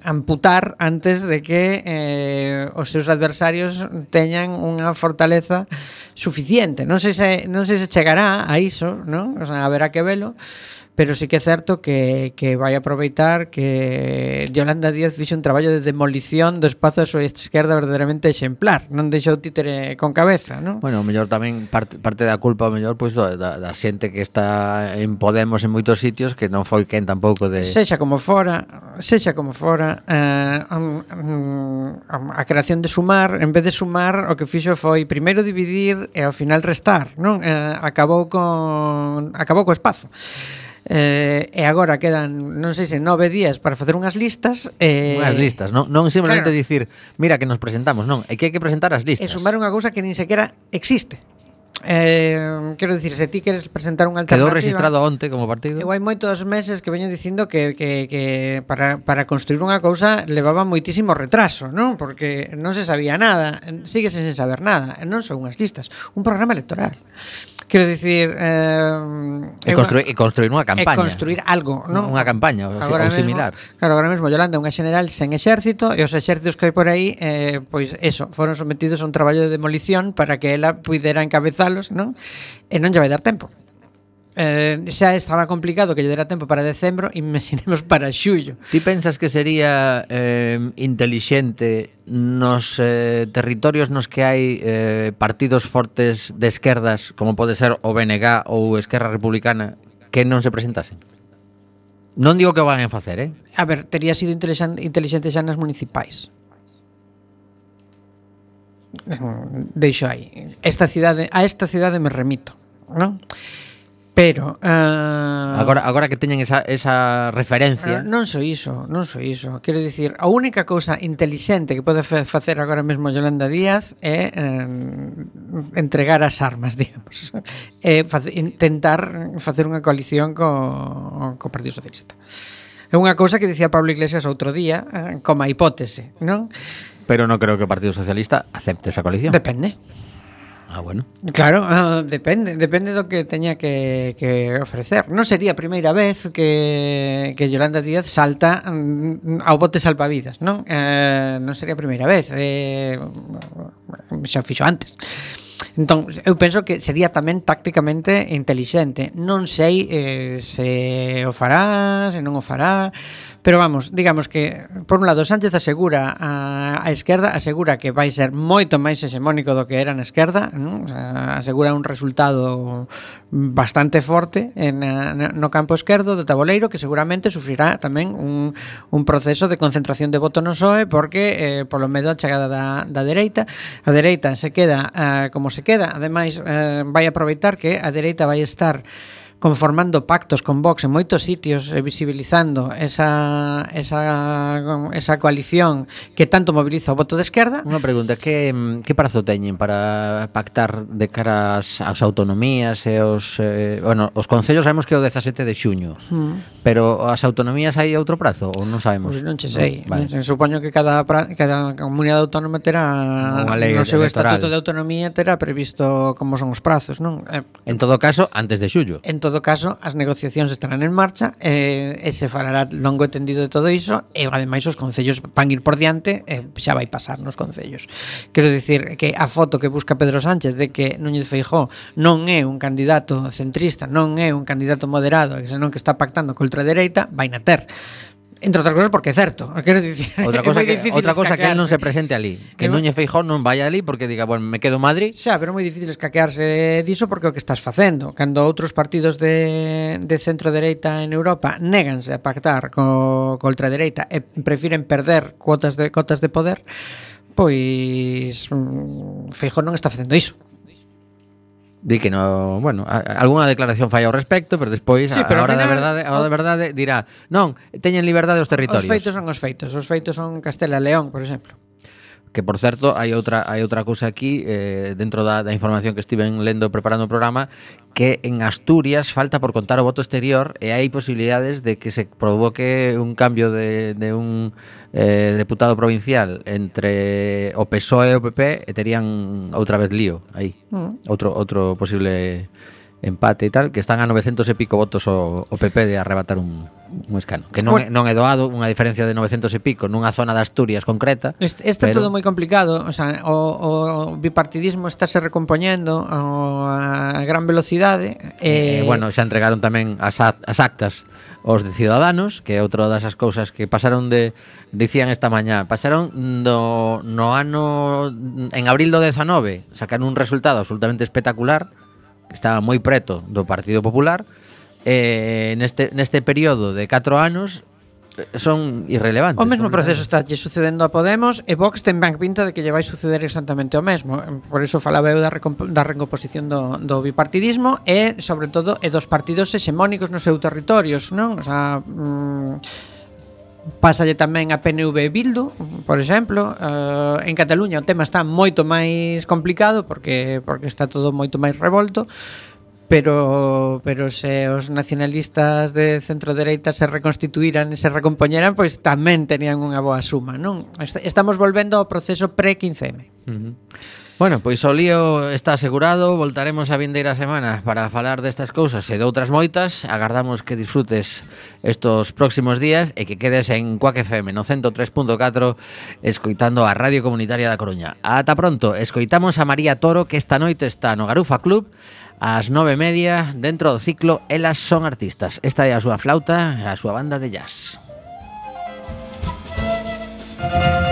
amputar antes de que eh, os seus adversarios teñan unha fortaleza suficiente. Non sei se, non sei se chegará a iso, non? O sea, haberá que velo, pero sí que é certo que, que vai aproveitar que Yolanda Díaz fixe un traballo de demolición do espazo da súa esquerda verdadeiramente exemplar, non deixou títere con cabeza, non? Bueno, o mellor tamén parte, parte da culpa o mellor pois da, da xente que está en Podemos en moitos sitios que non foi quen tampouco de Sexa como fora, sexa como fora, eh, a, a, a creación de Sumar, en vez de sumar o que fixo foi primeiro dividir e ao final restar, non? Eh, acabou con acabou co espazo. Eh, e agora quedan, non sei se nove días para facer unhas listas eh... Unhas listas, non, non simplemente claro. dicir Mira que nos presentamos, non, é que hai que presentar as listas. E sumar unha cousa que nin sequera existe. Eh, quero dicir, se ti queres presentar unha alternativa Quedou registrado onte como partido. Eu hai moitos meses que veño dicindo que, que, que para, para construir unha cousa Levaba moitísimo retraso non? Porque non se sabía nada Síguese sen saber nada. Non son unhas listas, un programa electoral. Quero dicir... Eh, e, construir, e construir unha campaña. E construir algo, non? Unha campaña ou, agora ou similar. Mesmo, claro, agora mesmo Yolanda é unha general sen exército e os exércitos que hai por aí, eh, pois eso, foron sometidos a un traballo de demolición para que ela pudera encabezalos, non? E non lle vai dar tempo. Eh, xa estaba complicado que lle dera tempo para decembro Imaginemos para xullo Ti pensas que sería eh, intelixente nos eh, territorios nos que hai eh, partidos fortes de esquerdas Como pode ser o BNG ou Esquerra Republicana Que non se presentasen? Non digo que o van a facer, eh? A ver, tería sido intelixente xa nas municipais Deixo aí esta cidade, A esta cidade me remito Non? Pero uh, agora agora que teñen esa esa referencia. Uh, non sou iso, non sou iso. Quero dicir, a única cousa intelixente que pode facer agora mesmo Yolanda Díaz é uh, entregar as armas, digamos. É facer, intentar facer unha coalición co co Partido Socialista. É unha cousa que dicía Pablo Iglesias outro día, eh, uh, como a hipótese, non? Pero non creo que o Partido Socialista acepte esa coalición. Depende. Ah, bueno. Claro, uh, depende, depende do que teña que, que ofrecer. Non sería a primeira vez que, que Yolanda Díaz salta mm, ao bote salvavidas, non? Eh, non sería a primeira vez. Eh, xa fixo antes. Entón, eu penso que sería tamén tácticamente intelixente. Non sei eh, se o fará, se non o fará, Pero vamos, digamos que, por un lado, Sánchez asegura a, a esquerda, asegura que vai ser moito máis hexemónico do que era na esquerda, non? O sea, asegura un resultado bastante forte en, eh, no campo esquerdo do tabuleiro, que seguramente sufrirá tamén un, un proceso de concentración de voto no PSOE, porque, eh, polo medo, a chegada da, da dereita, a dereita se queda eh, como se queda, ademais, eh, vai aproveitar que a dereita vai estar conformando pactos con Vox en moitos sitios e visibilizando esa, esa, esa coalición que tanto moviliza o voto de esquerda. Unha pregunta, que, que prazo teñen para pactar de cara ás, ás autonomías e os... Eh, bueno, os concellos sabemos que é o 17 de xuño, mm. pero as autonomías hai outro prazo ou non sabemos? Pois pues non che sei, no, vale. supoño que cada, pra, cada comunidade autónoma terá lei no seu electoral. estatuto de autonomía terá previsto como son os prazos, non? Eh, en todo caso, antes de xullo. En todo todo caso, as negociacións estarán en marcha e, e se falará longo e tendido de todo iso e ademais os concellos van ir por diante e xa vai pasar nos concellos. Quero dicir que a foto que busca Pedro Sánchez de que Núñez Feijó non é un candidato centrista, non é un candidato moderado, senón que está pactando co ultradereita, vai na ter. Entre outras cousas porque é certo, quero dicir. Outra cosa que outra cosa que él non se presente ali, que é Núñez Feijóo non vaya ali porque diga, bueno, me quedo en Madrid. Xa, pero é moi difícil escaquearse diso porque o que estás facendo, cando outros partidos de, de centro dereita en Europa néganse a pactar co, co ultradereita e prefiren perder cuotas de cotas de poder, pois mm, Feijóo non está facendo iso. Di que no, bueno, a, algunha declaración fai ao respecto, pero despois sí, pero a hora final, da verdade, a hora da verdade dirá, non, teñen liberdade os territorios. Os feitos son os feitos, os feitos son Castela e León, por exemplo. Que por certo, hai outra hai outra cousa aquí eh, dentro da, da información que estiven lendo preparando o programa que en Asturias falta por contar o voto exterior e hai posibilidades de que se provoque un cambio de, de un eh, deputado provincial entre o PSOE e o PP e terían outra vez lío aí. Mm. Outro outro posible empate e tal, que están a 900 e pico votos o, o PP de arrebatar un un escano, que non, bueno. é, non é doado unha diferencia de 900 e pico nunha zona de Asturias concreta. Este, este pero... todo moi complicado, o, sea, o, o bipartidismo estáse recompoñendo a gran velocidade. E, eh... eh, bueno, xa entregaron tamén as, as actas os de Ciudadanos, que é outra das as cousas que pasaron de dicían esta mañá, pasaron do no ano en abril do 19, sacaron un resultado absolutamente espectacular, que estaba moi preto do Partido Popular, eh, neste, neste período de 4 anos eh, son irrelevantes. O mesmo proceso está lle sucedendo a Podemos e Vox ten ben pinta de que lle vai suceder exactamente o mesmo. Eh, por iso falaba eu da, da recomposición do, do bipartidismo e, sobre todo, e dos partidos hexemónicos nos seus territorios, non? O sea, mm, Pásalle tamén a PNV e Bildu, por exemplo, uh, en Cataluña o tema está moito máis complicado porque porque está todo moito máis revolto, pero pero se os nacionalistas de centro dereita se reconstituíran e se recompoñeran, pois tamén tenían unha boa suma, non? Estamos volvendo ao proceso pre-15M. Uh -huh. Bueno, pois o lío está asegurado, voltaremos a vindeira semana para falar destas cousas e de outras moitas. Agardamos que disfrutes estos próximos días e que quedes en Cuac FM no 103.4 escoitando a Radio Comunitaria da Coruña. Ata pronto, escoitamos a María Toro que esta noite está no Garufa Club As nove e media, dentro do ciclo, elas son artistas. Esta é a súa flauta, a súa banda de jazz. Música